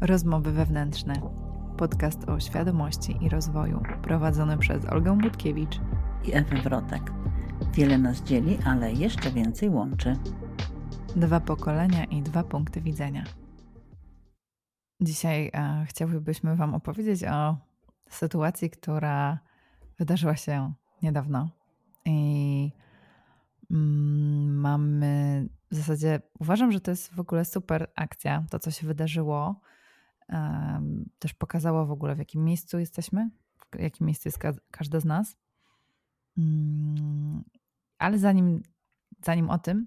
Rozmowy wewnętrzne. Podcast o świadomości i rozwoju, prowadzony przez Olgę Budkiewicz i Ewę Wrotek. Wiele nas dzieli, ale jeszcze więcej łączy. Dwa pokolenia i dwa punkty widzenia. Dzisiaj e, chciałbyśmy Wam opowiedzieć o sytuacji, która wydarzyła się niedawno. I mm, mamy w zasadzie, uważam, że to jest w ogóle super akcja, to co się wydarzyło też pokazało w ogóle, w jakim miejscu jesteśmy, w jakim miejscu jest każda z nas. Mm, ale zanim, zanim o tym,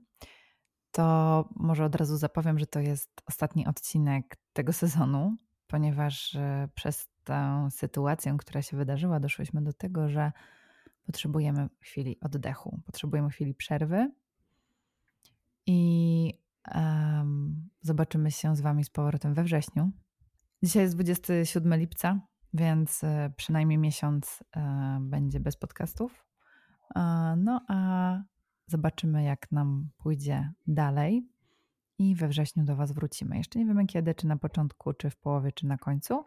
to może od razu zapowiem, że to jest ostatni odcinek tego sezonu, ponieważ e, przez tę sytuację, która się wydarzyła, doszłyśmy do tego, że potrzebujemy chwili oddechu, potrzebujemy chwili przerwy i um, zobaczymy się z Wami z powrotem we wrześniu. Dzisiaj jest 27 lipca, więc e, przynajmniej miesiąc e, będzie bez podcastów. E, no a zobaczymy, jak nam pójdzie dalej. I we wrześniu do Was wrócimy. Jeszcze nie wiemy kiedy, czy na początku, czy w połowie, czy na końcu.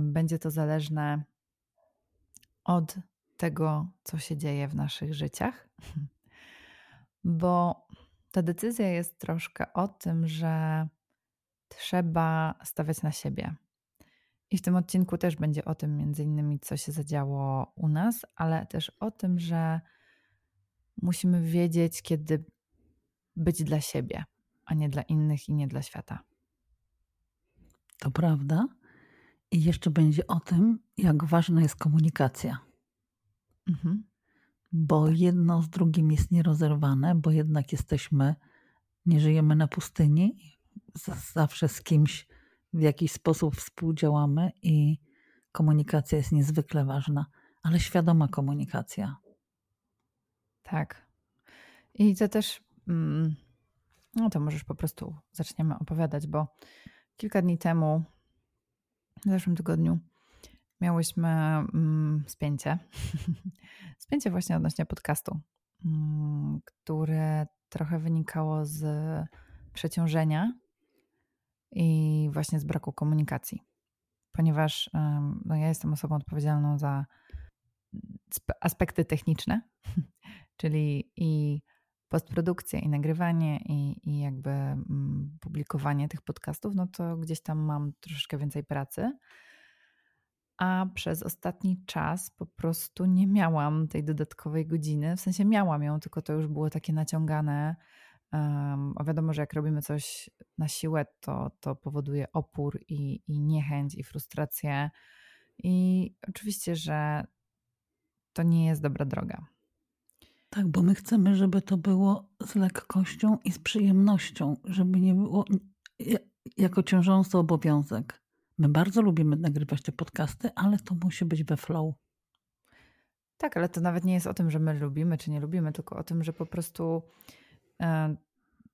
Będzie to zależne od tego, co się dzieje w naszych życiach, bo ta decyzja jest troszkę o tym, że trzeba stawiać na siebie. I w tym odcinku też będzie o tym, między innymi, co się zadziało u nas, ale też o tym, że musimy wiedzieć, kiedy być dla siebie, a nie dla innych i nie dla świata. To prawda. I jeszcze będzie o tym, jak ważna jest komunikacja. Mhm. Bo jedno z drugim jest nierozerwane, bo jednak jesteśmy, nie żyjemy na pustyni, zawsze z kimś w jakiś sposób współdziałamy i komunikacja jest niezwykle ważna, ale świadoma komunikacja. Tak. I to też, mm, no to możesz po prostu zaczniemy opowiadać, bo kilka dni temu, w zeszłym tygodniu, miałyśmy mm, spięcie. spięcie właśnie odnośnie podcastu, mm, które trochę wynikało z przeciążenia i właśnie z braku komunikacji. Ponieważ no, ja jestem osobą odpowiedzialną za aspekty techniczne, czyli i postprodukcję, i nagrywanie, i, i jakby publikowanie tych podcastów, no to gdzieś tam mam troszeczkę więcej pracy. A przez ostatni czas po prostu nie miałam tej dodatkowej godziny. W sensie miałam ją, tylko to już było takie naciągane Um, a wiadomo, że jak robimy coś na siłę, to, to powoduje opór i, i niechęć, i frustrację. I oczywiście, że to nie jest dobra droga. Tak, bo my chcemy, żeby to było z lekkością i z przyjemnością, żeby nie było jako ciążący obowiązek. My bardzo lubimy nagrywać te podcasty, ale to musi być we flow. Tak, ale to nawet nie jest o tym, że my lubimy czy nie lubimy, tylko o tym, że po prostu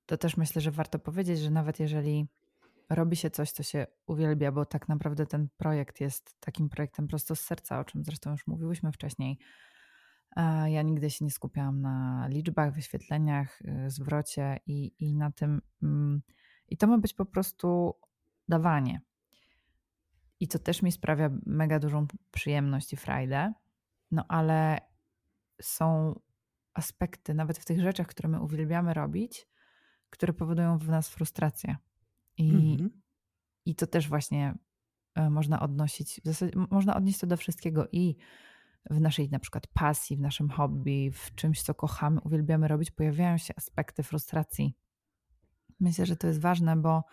to też myślę, że warto powiedzieć, że nawet jeżeli robi się coś, co się uwielbia, bo tak naprawdę ten projekt jest takim projektem prosto z serca, o czym zresztą już mówiłyśmy wcześniej. E, ja nigdy się nie skupiałam na liczbach, wyświetleniach, y, zwrocie i, i na tym. Mm, I to ma być po prostu dawanie. I co też mi sprawia mega dużą przyjemność i frajdę. No ale są aspekty, nawet w tych rzeczach, które my uwielbiamy robić, które powodują w nas frustrację. I, mhm. i to też właśnie e, można odnosić, w zasadzie można odnieść to do wszystkiego i w naszej na przykład pasji, w naszym hobby, w czymś, co kochamy, uwielbiamy robić, pojawiają się aspekty frustracji. Myślę, że to jest ważne, bo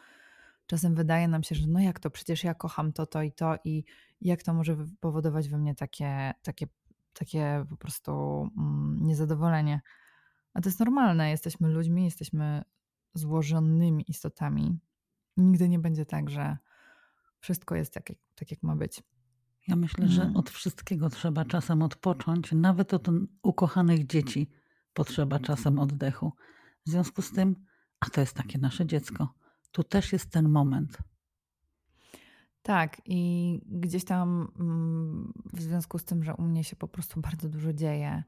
czasem wydaje nam się, że no jak to, przecież ja kocham to, to i to i jak to może powodować we mnie takie, takie takie po prostu mm, niezadowolenie. A to jest normalne, jesteśmy ludźmi, jesteśmy złożonymi istotami. Nigdy nie będzie tak, że wszystko jest tak, jak, tak, jak ma być. Ja myślę, że mm. od wszystkiego trzeba czasem odpocząć, nawet od ukochanych dzieci potrzeba czasem oddechu. W związku z tym, a to jest takie nasze dziecko, tu też jest ten moment. Tak, i gdzieś tam mm, w związku z tym, że u mnie się po prostu bardzo dużo dzieje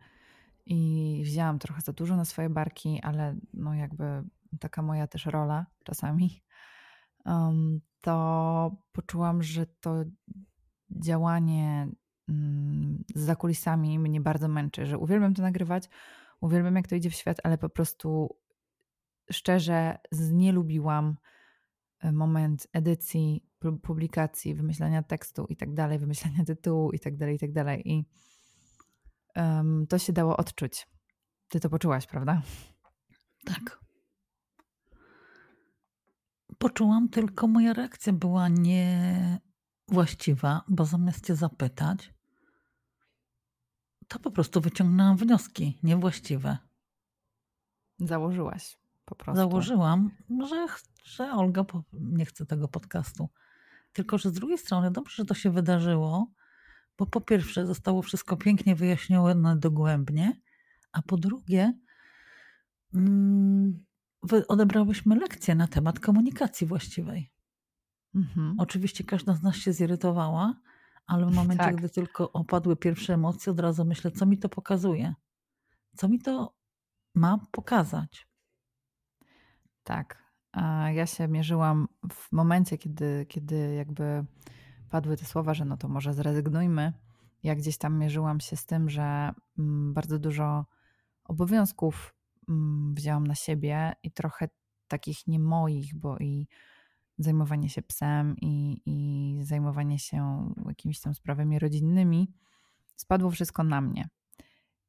i wzięłam trochę za dużo na swoje barki, ale no jakby taka moja też rola czasami, to poczułam, że to działanie mm, za kulisami mnie bardzo męczy, że uwielbiam to nagrywać, uwielbiam jak to idzie w świat, ale po prostu szczerze znielubiłam e, moment edycji, publikacji, wymyślania tekstu i tak dalej, wymyślania tytułu i tak dalej, i tak dalej. I um, to się dało odczuć. Ty to poczułaś, prawda? Tak. Poczułam, tylko moja reakcja była niewłaściwa, bo zamiast cię zapytać, to po prostu wyciągnęłam wnioski niewłaściwe. Założyłaś po prostu. Założyłam, że, że Olga nie chce tego podcastu. Tylko, że z drugiej strony dobrze, że to się wydarzyło, bo po pierwsze zostało wszystko pięknie wyjaśnione dogłębnie, a po drugie mm, odebrałyśmy lekcję na temat komunikacji właściwej. Mhm. Oczywiście każda z nas się zirytowała, ale w momencie, tak. gdy tylko opadły pierwsze emocje, od razu myślę, co mi to pokazuje? Co mi to ma pokazać? Tak. Ja się mierzyłam w momencie, kiedy, kiedy jakby padły te słowa, że no to może zrezygnujmy. Ja gdzieś tam mierzyłam się z tym, że mm, bardzo dużo obowiązków mm, wzięłam na siebie i trochę takich nie moich, bo i zajmowanie się psem i, i zajmowanie się jakimiś tam sprawami rodzinnymi, spadło wszystko na mnie.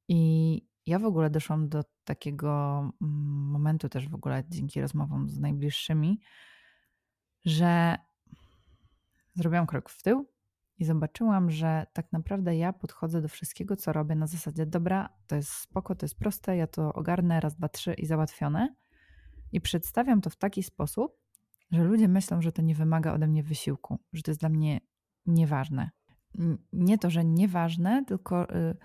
I ja w ogóle doszłam do takiego mm, momentu też w ogóle dzięki rozmowom z najbliższymi, że zrobiłam krok w tył i zobaczyłam, że tak naprawdę ja podchodzę do wszystkiego, co robię na zasadzie dobra, to jest spoko, to jest proste, ja to ogarnę raz, dwa, trzy i załatwione. I przedstawiam to w taki sposób, że ludzie myślą, że to nie wymaga ode mnie wysiłku, że to jest dla mnie nieważne. Nie to, że nieważne, tylko y,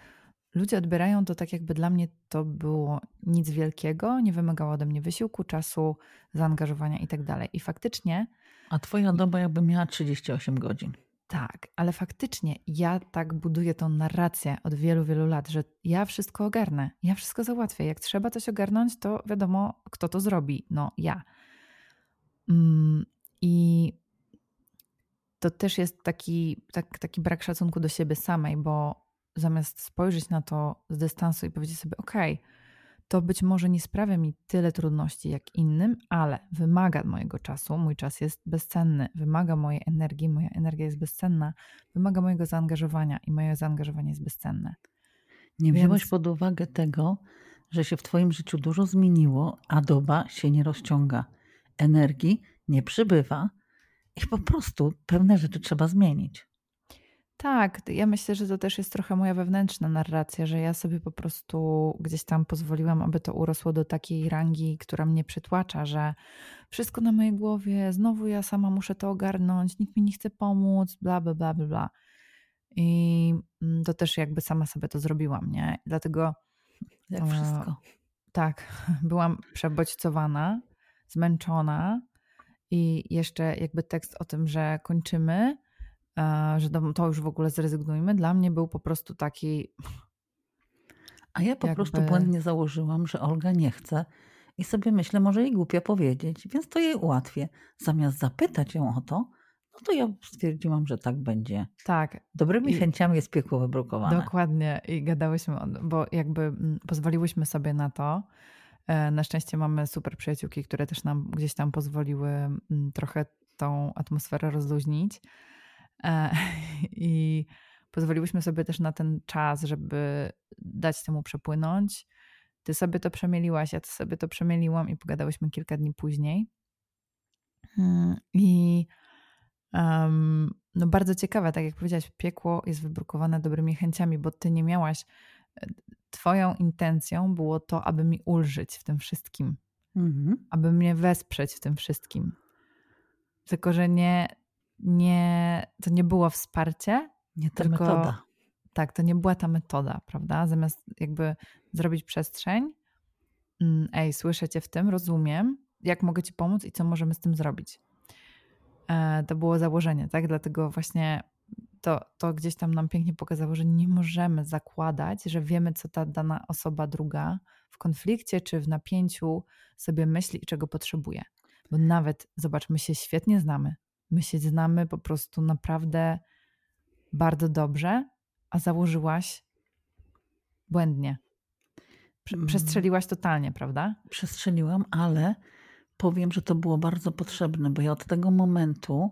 ludzie odbierają to tak, jakby dla mnie to było nic wielkiego, nie wymagało ode mnie wysiłku, czasu, zaangażowania i tak dalej. I faktycznie. A twoja doba jakby miała 38 godzin. Tak, ale faktycznie ja tak buduję tą narrację od wielu, wielu lat, że ja wszystko ogarnę, ja wszystko załatwię. Jak trzeba coś ogarnąć, to wiadomo, kto to zrobi. No, ja. Mm, I to też jest taki, tak, taki brak szacunku do siebie samej, bo zamiast spojrzeć na to z dystansu i powiedzieć sobie, ok, to być może nie sprawia mi tyle trudności jak innym, ale wymaga mojego czasu, mój czas jest bezcenny, wymaga mojej energii, moja energia jest bezcenna, wymaga mojego zaangażowania i moje zaangażowanie jest bezcenne. Nie Więc... wziąłeś pod uwagę tego, że się w Twoim życiu dużo zmieniło, a doba się nie rozciąga. Energii nie przybywa i po prostu pewne rzeczy trzeba zmienić. Tak, ja myślę, że to też jest trochę moja wewnętrzna narracja, że ja sobie po prostu gdzieś tam pozwoliłam, aby to urosło do takiej rangi, która mnie przytłacza, że wszystko na mojej głowie, znowu ja sama muszę to ogarnąć, nikt mi nie chce pomóc, bla, bla, bla, bla. I mm, to też jakby sama sobie to zrobiłam, nie? Dlatego. Jak wszystko. tak, byłam przebodźcowana zmęczona i jeszcze jakby tekst o tym, że kończymy, e, że to już w ogóle zrezygnujmy, dla mnie był po prostu taki. A ja po jakby... prostu błędnie założyłam, że Olga nie chce i sobie myślę, może jej głupio powiedzieć, więc to jej ułatwię. Zamiast zapytać ją o to, no to ja stwierdziłam, że tak będzie. Tak. Dobrymi I... chęciami jest piekło wybrukowane. Dokładnie. I gadałyśmy, bo jakby pozwoliłyśmy sobie na to, E, na szczęście mamy super przyjaciółki, które też nam gdzieś tam pozwoliły trochę tą atmosferę rozluźnić. E, I pozwoliłyśmy sobie też na ten czas, żeby dać temu przepłynąć. Ty sobie to przemieliłaś, ja to sobie to przemieliłam i pogadałyśmy kilka dni później. Mm, I um, no bardzo ciekawe, tak jak powiedziałaś, piekło jest wybrukowane dobrymi chęciami, bo ty nie miałaś Twoją intencją było to, aby mi ulżyć w tym wszystkim, mhm. aby mnie wesprzeć w tym wszystkim. Tylko, że nie, nie, to nie było wsparcie, nie ta tylko, metoda. Tak, to nie była ta metoda, prawda? Zamiast jakby zrobić przestrzeń, mm, ej, słyszę cię w tym, rozumiem, jak mogę ci pomóc i co możemy z tym zrobić. E, to było założenie, tak? Dlatego właśnie to, to gdzieś tam nam pięknie pokazało, że nie możemy zakładać, że wiemy, co ta dana osoba druga w konflikcie czy w napięciu sobie myśli i czego potrzebuje. Bo nawet, zobacz, my się świetnie znamy. My się znamy po prostu naprawdę bardzo dobrze, a założyłaś błędnie. Mm. Przestrzeliłaś totalnie, prawda? Przestrzeliłam, ale powiem, że to było bardzo potrzebne, bo ja od tego momentu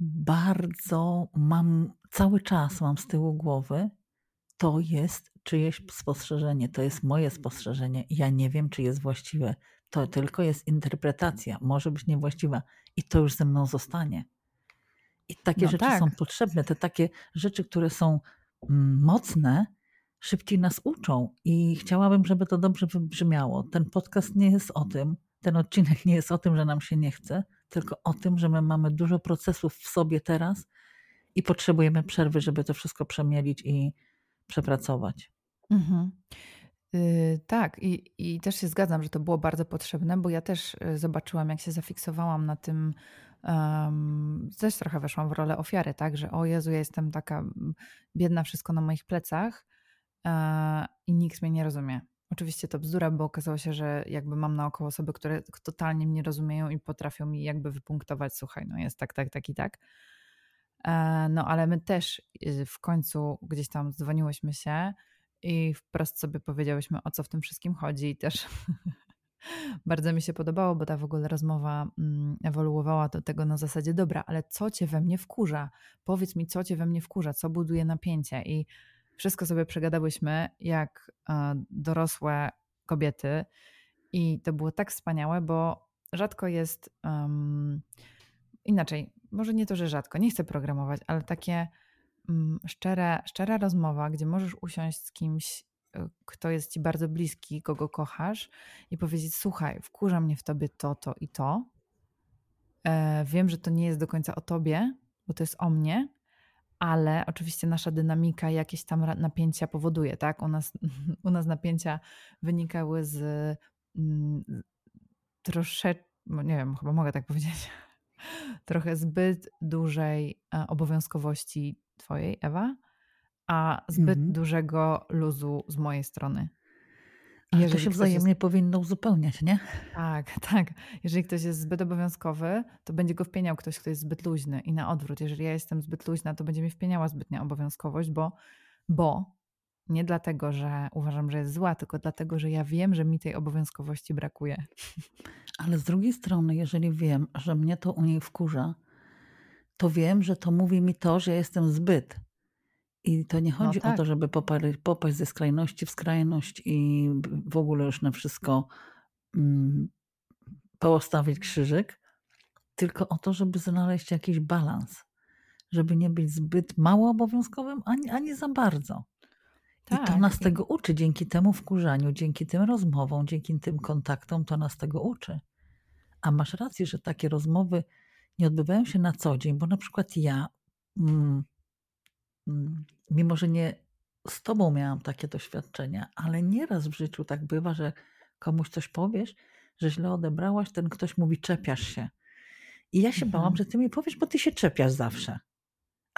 bardzo mam, cały czas mam z tyłu głowy, to jest czyjeś spostrzeżenie, to jest moje spostrzeżenie. Ja nie wiem, czy jest właściwe. To tylko jest interpretacja, może być niewłaściwa i to już ze mną zostanie. I takie no rzeczy tak. są potrzebne. Te takie rzeczy, które są mm, mocne, szybciej nas uczą. I chciałabym, żeby to dobrze wybrzmiało. Ten podcast nie jest o tym, ten odcinek nie jest o tym, że nam się nie chce, tylko o tym, że my mamy dużo procesów w sobie teraz i potrzebujemy przerwy, żeby to wszystko przemielić i przepracować. Mhm. Yy, tak, i, i też się zgadzam, że to było bardzo potrzebne, bo ja też y, zobaczyłam, jak się zafiksowałam na tym, um, też trochę weszłam w rolę ofiary, tak, że o Jezu, ja jestem taka biedna, wszystko na moich plecach uh, i nikt mnie nie rozumie. Oczywiście to bzdura, bo okazało się, że jakby mam naokoło osoby, które totalnie mnie rozumieją i potrafią mi jakby wypunktować, słuchaj, no jest tak, tak, tak i tak. E, no ale my też y, w końcu gdzieś tam dzwoniłyśmy się i wprost sobie powiedziałyśmy, o co w tym wszystkim chodzi i też bardzo mi się podobało, bo ta w ogóle rozmowa mm, ewoluowała do tego na zasadzie, dobra, ale co cię we mnie wkurza? Powiedz mi, co cię we mnie wkurza, co buduje napięcie i wszystko sobie przegadałyśmy jak e, dorosłe kobiety i to było tak wspaniałe, bo rzadko jest um, inaczej, może nie to, że rzadko, nie chcę programować, ale takie szczere, szczera rozmowa, gdzie możesz usiąść z kimś, e, kto jest ci bardzo bliski, kogo kochasz i powiedzieć: Słuchaj, wkurza mnie w tobie to, to i to. E, wiem, że to nie jest do końca o tobie, bo to jest o mnie, ale oczywiście nasza dynamika jakieś tam napięcia powoduje, tak? U nas, u nas napięcia wynikały z mm, troszeczkę, nie wiem, chyba mogę tak powiedzieć, trochę zbyt dużej e, obowiązkowości twojej, Ewa, a zbyt mhm. dużego luzu z mojej strony. Ale to się wzajemnie jest... powinno uzupełniać, nie? Tak, tak. Jeżeli ktoś jest zbyt obowiązkowy, to będzie go wpieniał ktoś, kto jest zbyt luźny. I na odwrót, jeżeli ja jestem zbyt luźna, to będzie mi wpieniała zbytnia obowiązkowość, bo, bo nie dlatego, że uważam, że jest zła, tylko dlatego, że ja wiem, że mi tej obowiązkowości brakuje. Ale z drugiej strony, jeżeli wiem, że mnie to u niej wkurza, to wiem, że to mówi mi to, że jestem zbyt. I to nie no chodzi no tak. o to, żeby popaść ze skrajności w skrajność i w ogóle już na wszystko mm, postawić krzyżyk, tylko o to, żeby znaleźć jakiś balans, żeby nie być zbyt mało obowiązkowym, ani, ani za bardzo. Tak. I to tak, nas tego uczy. Dzięki temu wkurzaniu, dzięki tym rozmowom, dzięki tym kontaktom, to nas tego uczy. A masz rację, że takie rozmowy nie odbywają się na co dzień, bo na przykład ja mm, Mm, mimo że nie z tobą miałam takie doświadczenia, ale nieraz w życiu tak bywa, że komuś coś powiesz, że źle odebrałaś, ten ktoś mówi czepiasz się. I ja się mhm. bałam, że ty mi powiesz, bo ty się czepiasz zawsze.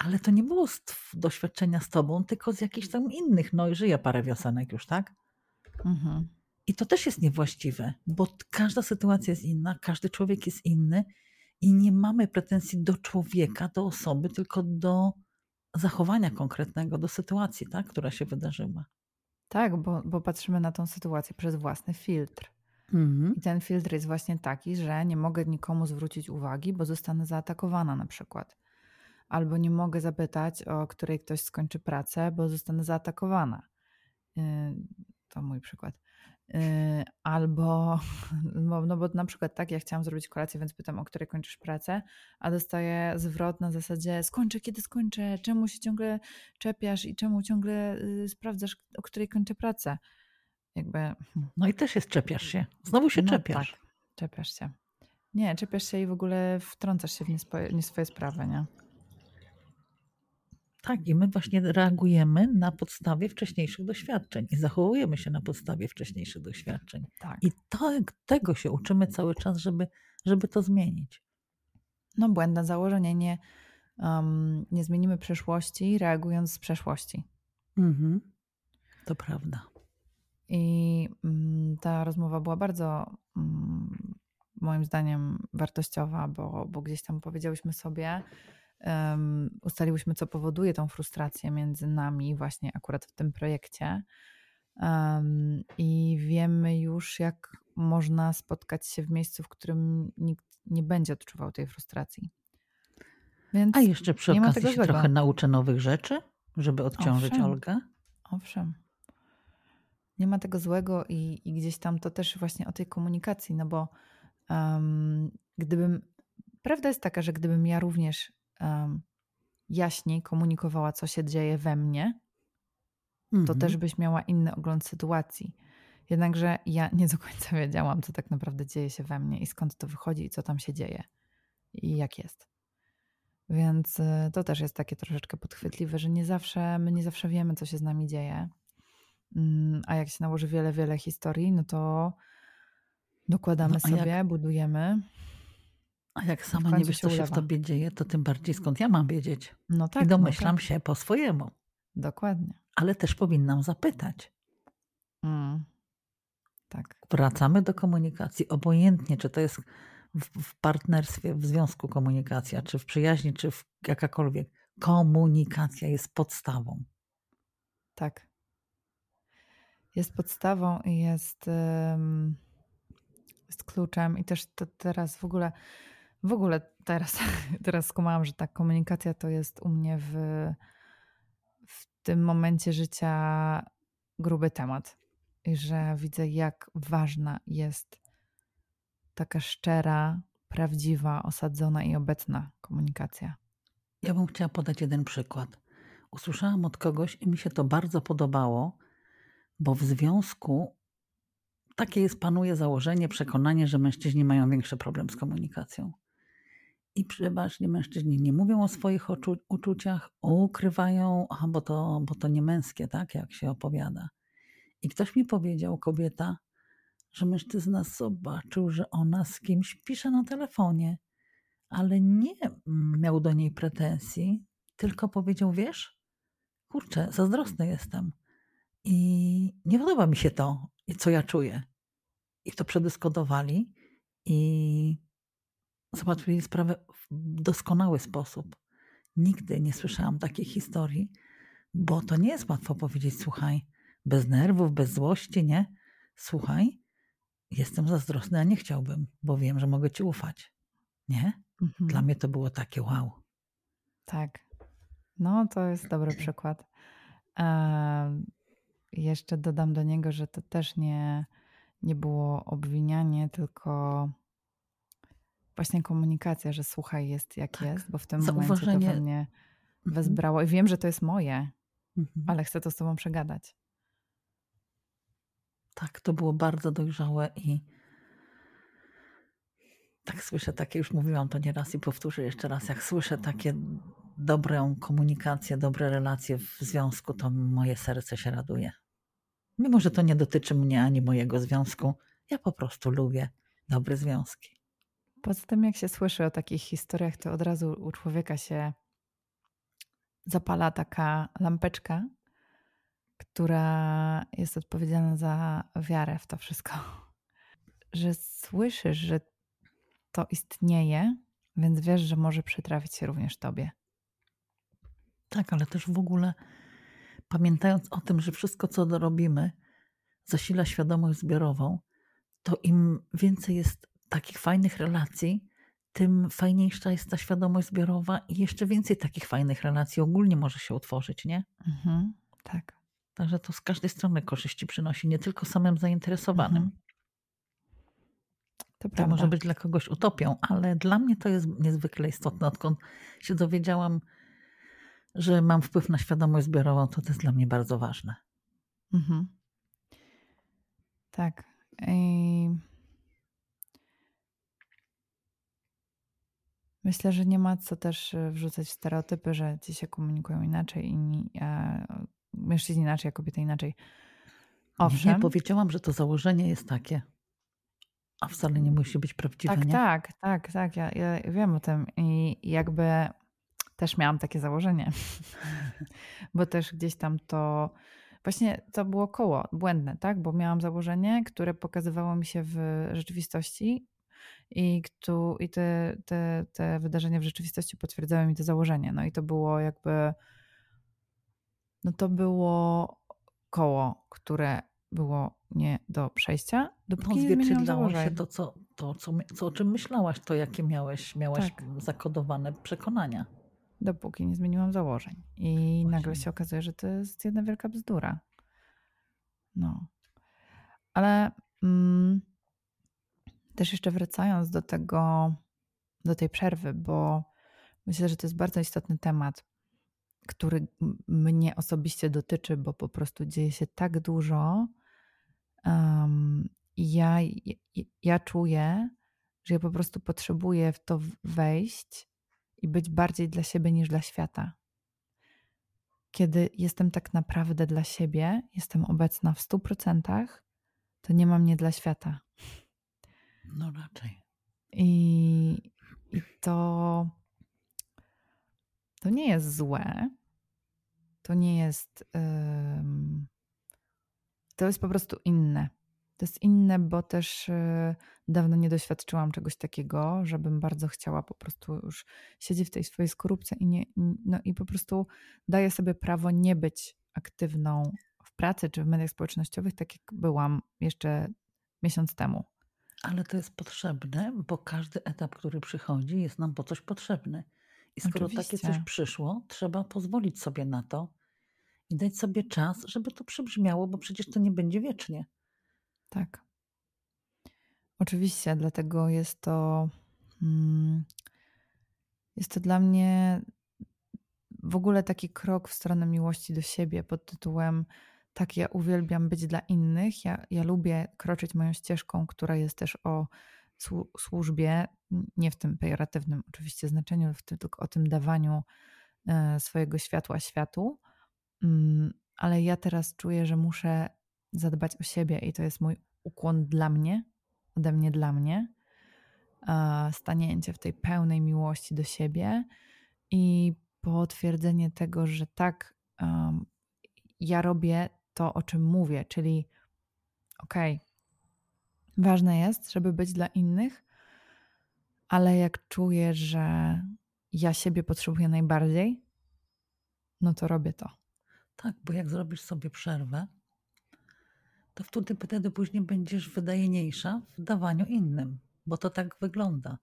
Ale to nie było z doświadczenia z tobą, tylko z jakichś tam innych. No i żyję parę wiosenek już, tak? Mhm. I to też jest niewłaściwe, bo każda sytuacja jest inna, każdy człowiek jest inny i nie mamy pretensji do człowieka, do osoby, tylko do zachowania konkretnego do sytuacji, tak, która się wydarzyła. Tak, bo, bo patrzymy na tą sytuację przez własny filtr. Mhm. I ten filtr jest właśnie taki, że nie mogę nikomu zwrócić uwagi, bo zostanę zaatakowana na przykład. Albo nie mogę zapytać, o której ktoś skończy pracę, bo zostanę zaatakowana. Y, to mój przykład. Y, albo, no, no bo na przykład tak, ja chciałam zrobić kolację, więc pytam, o której kończysz pracę, a dostaję zwrot na zasadzie skończę, kiedy skończę, czemu się ciągle czepiasz i czemu ciągle y, sprawdzasz, o której kończę pracę. Jakby... No i też jest czepiasz się. Znowu się no czepiasz. Tak, czepiasz się. Nie, czepiasz się i w ogóle wtrącasz się w nie swoje sprawy, nie? Tak, i my właśnie reagujemy na podstawie wcześniejszych doświadczeń i zachowujemy się na podstawie wcześniejszych doświadczeń. Tak. I to, tego się uczymy cały czas, żeby, żeby to zmienić. No, błędne założenie. Nie, um, nie zmienimy przeszłości, reagując z przeszłości. Mhm. To prawda. I um, ta rozmowa była bardzo um, moim zdaniem wartościowa, bo, bo gdzieś tam powiedziałyśmy sobie, um, ustaliłyśmy, co powoduje tą frustrację między nami, właśnie akurat w tym projekcie. Um, I wiemy już, jak można spotkać się w miejscu, w którym nikt nie będzie odczuwał tej frustracji. Więc A jeszcze przy okazji się złego. trochę nauczę nowych rzeczy, żeby odciążyć Owszem. Olgę. Owszem. Nie ma tego złego i, i, gdzieś tam to też właśnie o tej komunikacji, no bo um, gdybym, prawda jest taka, że gdybym ja również jaśniej komunikowała, co się dzieje we mnie, to mhm. też byś miała inny ogląd sytuacji. Jednakże ja nie do końca wiedziałam, co tak naprawdę dzieje się we mnie i skąd to wychodzi i co tam się dzieje i jak jest. Więc y, to też jest takie troszeczkę podchwytliwe, że nie zawsze, my nie zawsze wiemy, co się z nami dzieje. Mm, a jak się nałoży wiele, wiele historii, no to dokładamy no, sobie, jak, budujemy. A jak sama nie wiesz, co się w tobie dzieje, to tym bardziej skąd ja mam wiedzieć. No tak. I domyślam no tak. się po swojemu. Dokładnie. Ale też powinnam zapytać. Mm. Tak. Wracamy do komunikacji, obojętnie, czy to jest w, w partnerstwie, w związku komunikacja, czy w przyjaźni, czy w jakakolwiek. Komunikacja jest podstawą. Tak. Jest podstawą i jest, jest kluczem. I też to teraz w ogóle, w ogóle teraz, teraz skumałam, że ta komunikacja to jest u mnie w, w tym momencie życia gruby temat. I że widzę, jak ważna jest taka szczera, prawdziwa, osadzona i obecna komunikacja. Ja bym chciała podać jeden przykład. Usłyszałam od kogoś i mi się to bardzo podobało, bo w związku takie jest, panuje założenie, przekonanie, że mężczyźni mają większy problem z komunikacją. I przeważnie mężczyźni nie mówią o swoich uczuciach, ukrywają, aha, bo to, bo to nie męskie, tak, jak się opowiada. I ktoś mi powiedział, kobieta, że mężczyzna zobaczył, że ona z kimś pisze na telefonie, ale nie miał do niej pretensji, tylko powiedział: Wiesz, kurczę, zazdrosny jestem i nie podoba mi się to, co ja czuję. I to przedyskutowali i załatwili sprawę w doskonały sposób. Nigdy nie słyszałam takiej historii, bo to nie jest łatwo powiedzieć: Słuchaj, bez nerwów, bez złości, nie? Słuchaj, jestem zazdrosny, a nie chciałbym, bo wiem, że mogę ci ufać. Nie? Mhm. Dla mnie to było takie wow. Tak. No, to jest dobry przykład. E, jeszcze dodam do niego, że to też nie, nie było obwinianie, tylko właśnie komunikacja, że słuchaj, jest jak tak. jest, bo w tym momencie to we mnie mhm. wezbrało i wiem, że to jest moje, mhm. ale chcę to z tobą przegadać. Tak, to było bardzo dojrzałe i tak słyszę takie, już mówiłam to nieraz i powtórzę jeszcze raz, jak słyszę takie dobrą komunikację, dobre relacje w związku, to moje serce się raduje. Mimo, że to nie dotyczy mnie ani mojego związku, ja po prostu lubię dobre związki. Poza tym, jak się słyszy o takich historiach, to od razu u człowieka się zapala taka lampeczka, która jest odpowiedzialna za wiarę w to wszystko. Że słyszysz, że to istnieje, więc wiesz, że może przytrafić się również tobie. Tak, ale też w ogóle pamiętając o tym, że wszystko, co robimy, zasila świadomość zbiorową, to im więcej jest takich fajnych relacji, tym fajniejsza jest ta świadomość zbiorowa i jeszcze więcej takich fajnych relacji ogólnie może się utworzyć, nie? Mhm, tak. Także to z każdej strony korzyści przynosi, nie tylko samym zainteresowanym. Mhm. To, to może być dla kogoś utopią, ale dla mnie to jest niezwykle istotne. Odkąd się dowiedziałam, że mam wpływ na świadomość zbiorową, to to jest dla mnie bardzo ważne. Mhm. Tak. I... Myślę, że nie ma co też e, wrzucać w stereotypy, że ci się komunikują inaczej, inni, e, mężczyźni inaczej, a kobiety inaczej. Owszem. Nie, powiedziałam, że to założenie jest takie. A wcale nie musi być prawdziwe. Tak, nie? tak, tak, tak. Ja, ja wiem o tym i jakby też miałam takie założenie, bo też gdzieś tam to właśnie to było koło błędne, tak? Bo miałam założenie, które pokazywało mi się w rzeczywistości i, kto, i te, te, te wydarzenia w rzeczywistości potwierdzały mi to założenie. No i to było jakby, no to było koło, które było nie do przejścia, dopóki no, nie zmieniłam założeń. się to, co, to co, co, o czym myślałaś, to jakie miałeś, miałaś tak. zakodowane przekonania. Dopóki nie zmieniłam założeń. I Właśnie. nagle się okazuje, że to jest jedna wielka bzdura. No. Ale mm, też jeszcze wracając do tego, do tej przerwy, bo myślę, że to jest bardzo istotny temat, który mnie osobiście dotyczy, bo po prostu dzieje się tak dużo. Um, ja, ja, czuję, że ja po prostu potrzebuję w to wejść i być bardziej dla siebie niż dla świata. Kiedy jestem tak naprawdę dla siebie, jestem obecna w 100%, to nie mam mnie dla świata. No raczej. I, i to, to nie jest złe. To nie jest. Um, to jest po prostu inne. To jest inne, bo też y, dawno nie doświadczyłam czegoś takiego, żebym bardzo chciała po prostu już siedzieć w tej swojej skorupce i, nie, no i po prostu daję sobie prawo nie być aktywną w pracy czy w mediach społecznościowych, tak jak byłam jeszcze miesiąc temu. Ale to jest potrzebne, bo każdy etap, który przychodzi, jest nam po coś potrzebny. I skoro Oczywiście. takie coś przyszło, trzeba pozwolić sobie na to i dać sobie czas, żeby to przybrzmiało, bo przecież to nie będzie wiecznie. Tak. Oczywiście, dlatego jest to. Hmm, jest to dla mnie w ogóle taki krok w stronę miłości do siebie pod tytułem tak, ja uwielbiam być dla innych. Ja, ja lubię kroczyć moją ścieżką, która jest też o służbie, nie w tym pejoratywnym oczywiście znaczeniu, w tym, tylko o tym dawaniu e, swojego światła światu. Mm, ale ja teraz czuję, że muszę zadbać o siebie i to jest mój ukłon dla mnie, ode mnie dla mnie. Stanięcie w tej pełnej miłości do siebie i potwierdzenie tego, że tak, ja robię to, o czym mówię, czyli okej, okay, ważne jest, żeby być dla innych, ale jak czuję, że ja siebie potrzebuję najbardziej, no to robię to. Tak, bo jak zrobisz sobie przerwę, to wtedy, wtedy później będziesz wydajniejsza w dawaniu innym, bo to tak wygląda.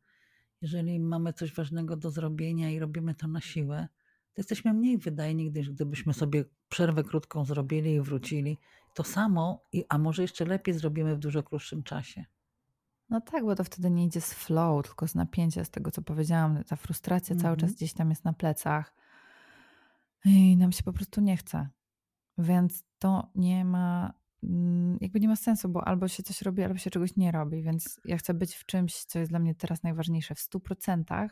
Jeżeli mamy coś ważnego do zrobienia i robimy to na siłę, to jesteśmy mniej wydajni, gdyż gdybyśmy sobie przerwę krótką zrobili i wrócili. To samo, a może jeszcze lepiej zrobimy w dużo krótszym czasie. No tak, bo to wtedy nie idzie z flow, tylko z napięcia, z tego co powiedziałam. Ta frustracja mm -hmm. cały czas mhm. gdzieś tam jest na plecach i nam się po prostu nie chce. Więc to nie ma, mm, jakby nie ma sensu, bo albo się coś robi, albo się czegoś nie robi. Więc ja chcę być w czymś, co jest dla mnie teraz najważniejsze w 100%,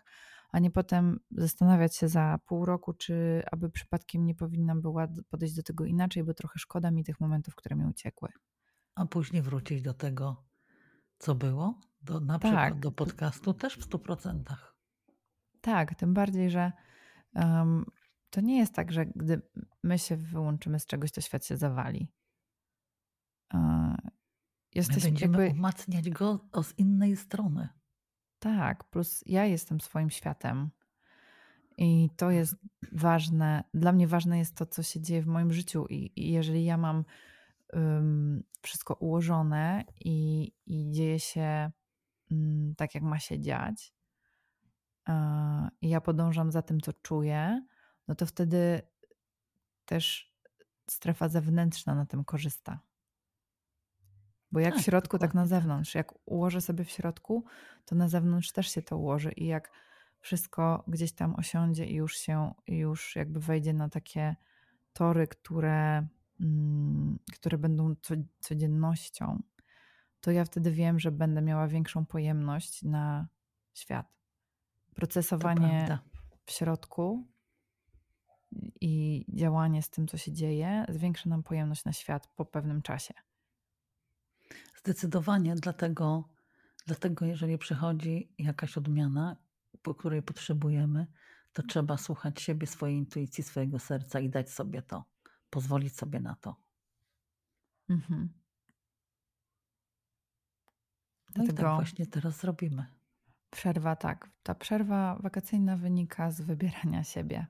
a nie potem zastanawiać się za pół roku, czy aby przypadkiem nie powinnam była podejść do tego inaczej, bo trochę szkoda mi tych momentów, które mi uciekły. A później wrócić do tego, co było? Do, na tak. przykład do podcastu też w 100%. Tak, tym bardziej, że um, to nie jest tak, że gdy my się wyłączymy z czegoś, to świat się zawali. Uh, my będziemy jakby... umacniać go z innej strony. Tak, plus ja jestem swoim światem. I to jest ważne. Dla mnie ważne jest to, co się dzieje w moim życiu. I, i jeżeli ja mam um, wszystko ułożone i, i dzieje się um, tak, jak ma się dziać, uh, i ja podążam za tym, co czuję, no to wtedy też strefa zewnętrzna na tym korzysta. Bo jak tak, w środku, tak na zewnątrz. Jak ułożę sobie w środku, to na zewnątrz też się to ułoży. I jak wszystko gdzieś tam osiądzie i już się, już jakby wejdzie na takie tory, które, mm, które będą codziennością, to ja wtedy wiem, że będę miała większą pojemność na świat. Procesowanie w środku i działanie z tym, co się dzieje, zwiększa nam pojemność na świat po pewnym czasie. Zdecydowanie, dlatego, dlatego jeżeli przychodzi jakaś odmiana, po której potrzebujemy, to trzeba słuchać siebie, swojej intuicji, swojego serca i dać sobie to, pozwolić sobie na to. Mhm. No dlatego... i tak właśnie teraz zrobimy. Przerwa, tak. Ta przerwa wakacyjna wynika z wybierania siebie.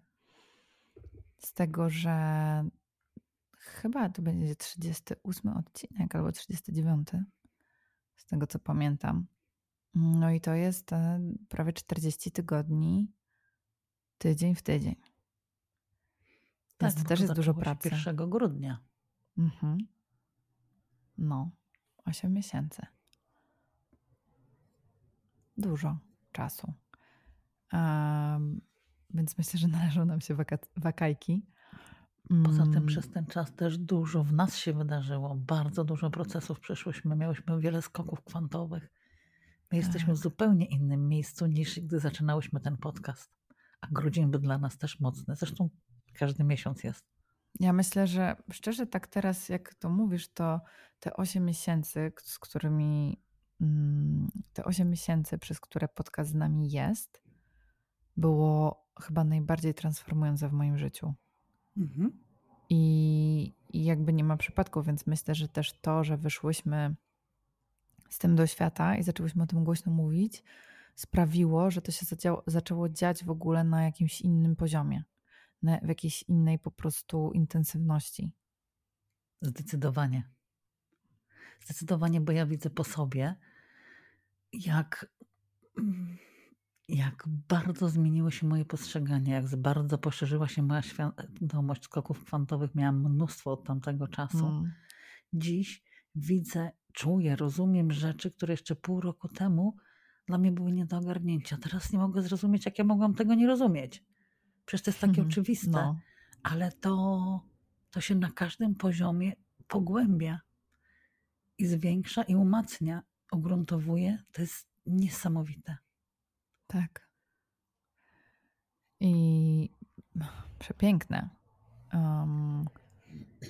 Z tego, że chyba to będzie 38 odcinek albo 39, z tego co pamiętam. No i to jest e, prawie 40 tygodni, tydzień w tydzień. Tak, Więc to też jest dużo pracy. 1 grudnia. Mhm. No, 8 miesięcy. Dużo czasu. Um, więc myślę, że należą nam się waka wakajki. Poza tym mm. przez ten czas też dużo w nas się wydarzyło. Bardzo dużo procesów przeszłyśmy. Miałyśmy wiele skoków kwantowych. My tak. jesteśmy w zupełnie innym miejscu niż gdy zaczynałyśmy ten podcast. A grudzień był dla nas też mocny. Zresztą każdy miesiąc jest. Ja myślę, że szczerze tak teraz, jak to mówisz, to te 8 miesięcy, z którymi mm, te 8 miesięcy, przez które podcast z nami jest, było chyba najbardziej transformujące w moim życiu. Mhm. I, I jakby nie ma przypadku, więc myślę, że też to, że wyszłyśmy z tym do świata i zaczęłyśmy o tym głośno mówić, sprawiło, że to się zadziało, zaczęło dziać w ogóle na jakimś innym poziomie, na, w jakiejś innej po prostu intensywności. Zdecydowanie. Zdecydowanie, bo ja widzę po sobie, jak mm, jak bardzo zmieniło się moje postrzeganie, jak bardzo poszerzyła się moja świadomość skoków kwantowych. Miałam mnóstwo od tamtego czasu. Mm. Dziś widzę, czuję, rozumiem rzeczy, które jeszcze pół roku temu dla mnie były nie do ogarnięcia. Teraz nie mogę zrozumieć, jak ja mogłam tego nie rozumieć. Przecież to jest takie mm. oczywiste, no. ale to, to się na każdym poziomie pogłębia i zwiększa i umacnia, ugruntowuje. To jest niesamowite. Tak. I przepiękne. Um,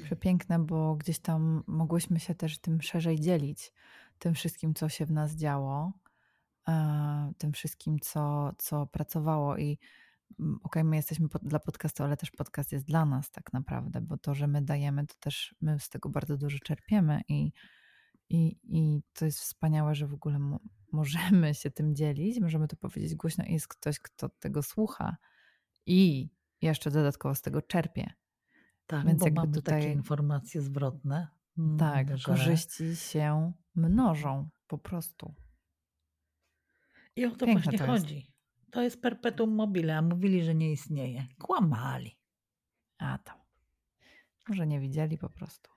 przepiękne, bo gdzieś tam mogłyśmy się też tym szerzej dzielić, tym wszystkim, co się w nas działo, e, tym wszystkim, co, co pracowało. I mm, okej, okay, my jesteśmy pod, dla podcastu, ale też podcast jest dla nas tak naprawdę, bo to, że my dajemy, to też my z tego bardzo dużo czerpiemy i, i, i to jest wspaniałe, że w ogóle możemy się tym dzielić, możemy to powiedzieć głośno i jest ktoś, kto tego słucha i jeszcze dodatkowo z tego czerpie. Tak, Więc bo jakby mamy tutaj takie informacje zwrotne. Mm, tak, że... korzyści się mnożą po prostu. I o to Piękne właśnie to chodzi. Jest. To jest perpetuum mobile, a mówili, że nie istnieje. Kłamali. A tam. Może nie widzieli po prostu.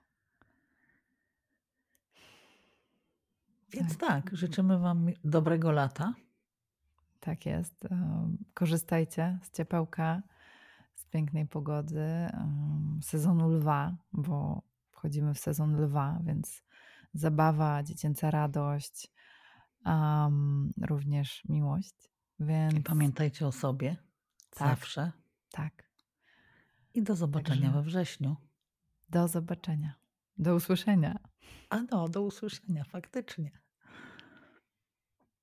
Więc tak. tak, życzymy Wam dobrego lata. Tak jest. Korzystajcie z ciepełka, z pięknej pogody, sezonu lwa, bo wchodzimy w sezon lwa, więc zabawa, dziecięca radość, um, również miłość. Więc... I pamiętajcie o sobie tak, zawsze. Tak. I do zobaczenia Także... we wrześniu. Do zobaczenia. Do usłyszenia. A no, do usłyszenia, faktycznie.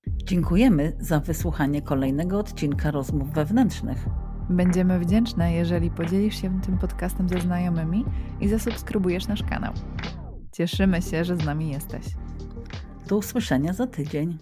Dziękujemy za wysłuchanie kolejnego odcinka rozmów wewnętrznych. Będziemy wdzięczne, jeżeli podzielisz się tym podcastem ze znajomymi i zasubskrybujesz nasz kanał. Cieszymy się, że z nami jesteś. Do usłyszenia za tydzień.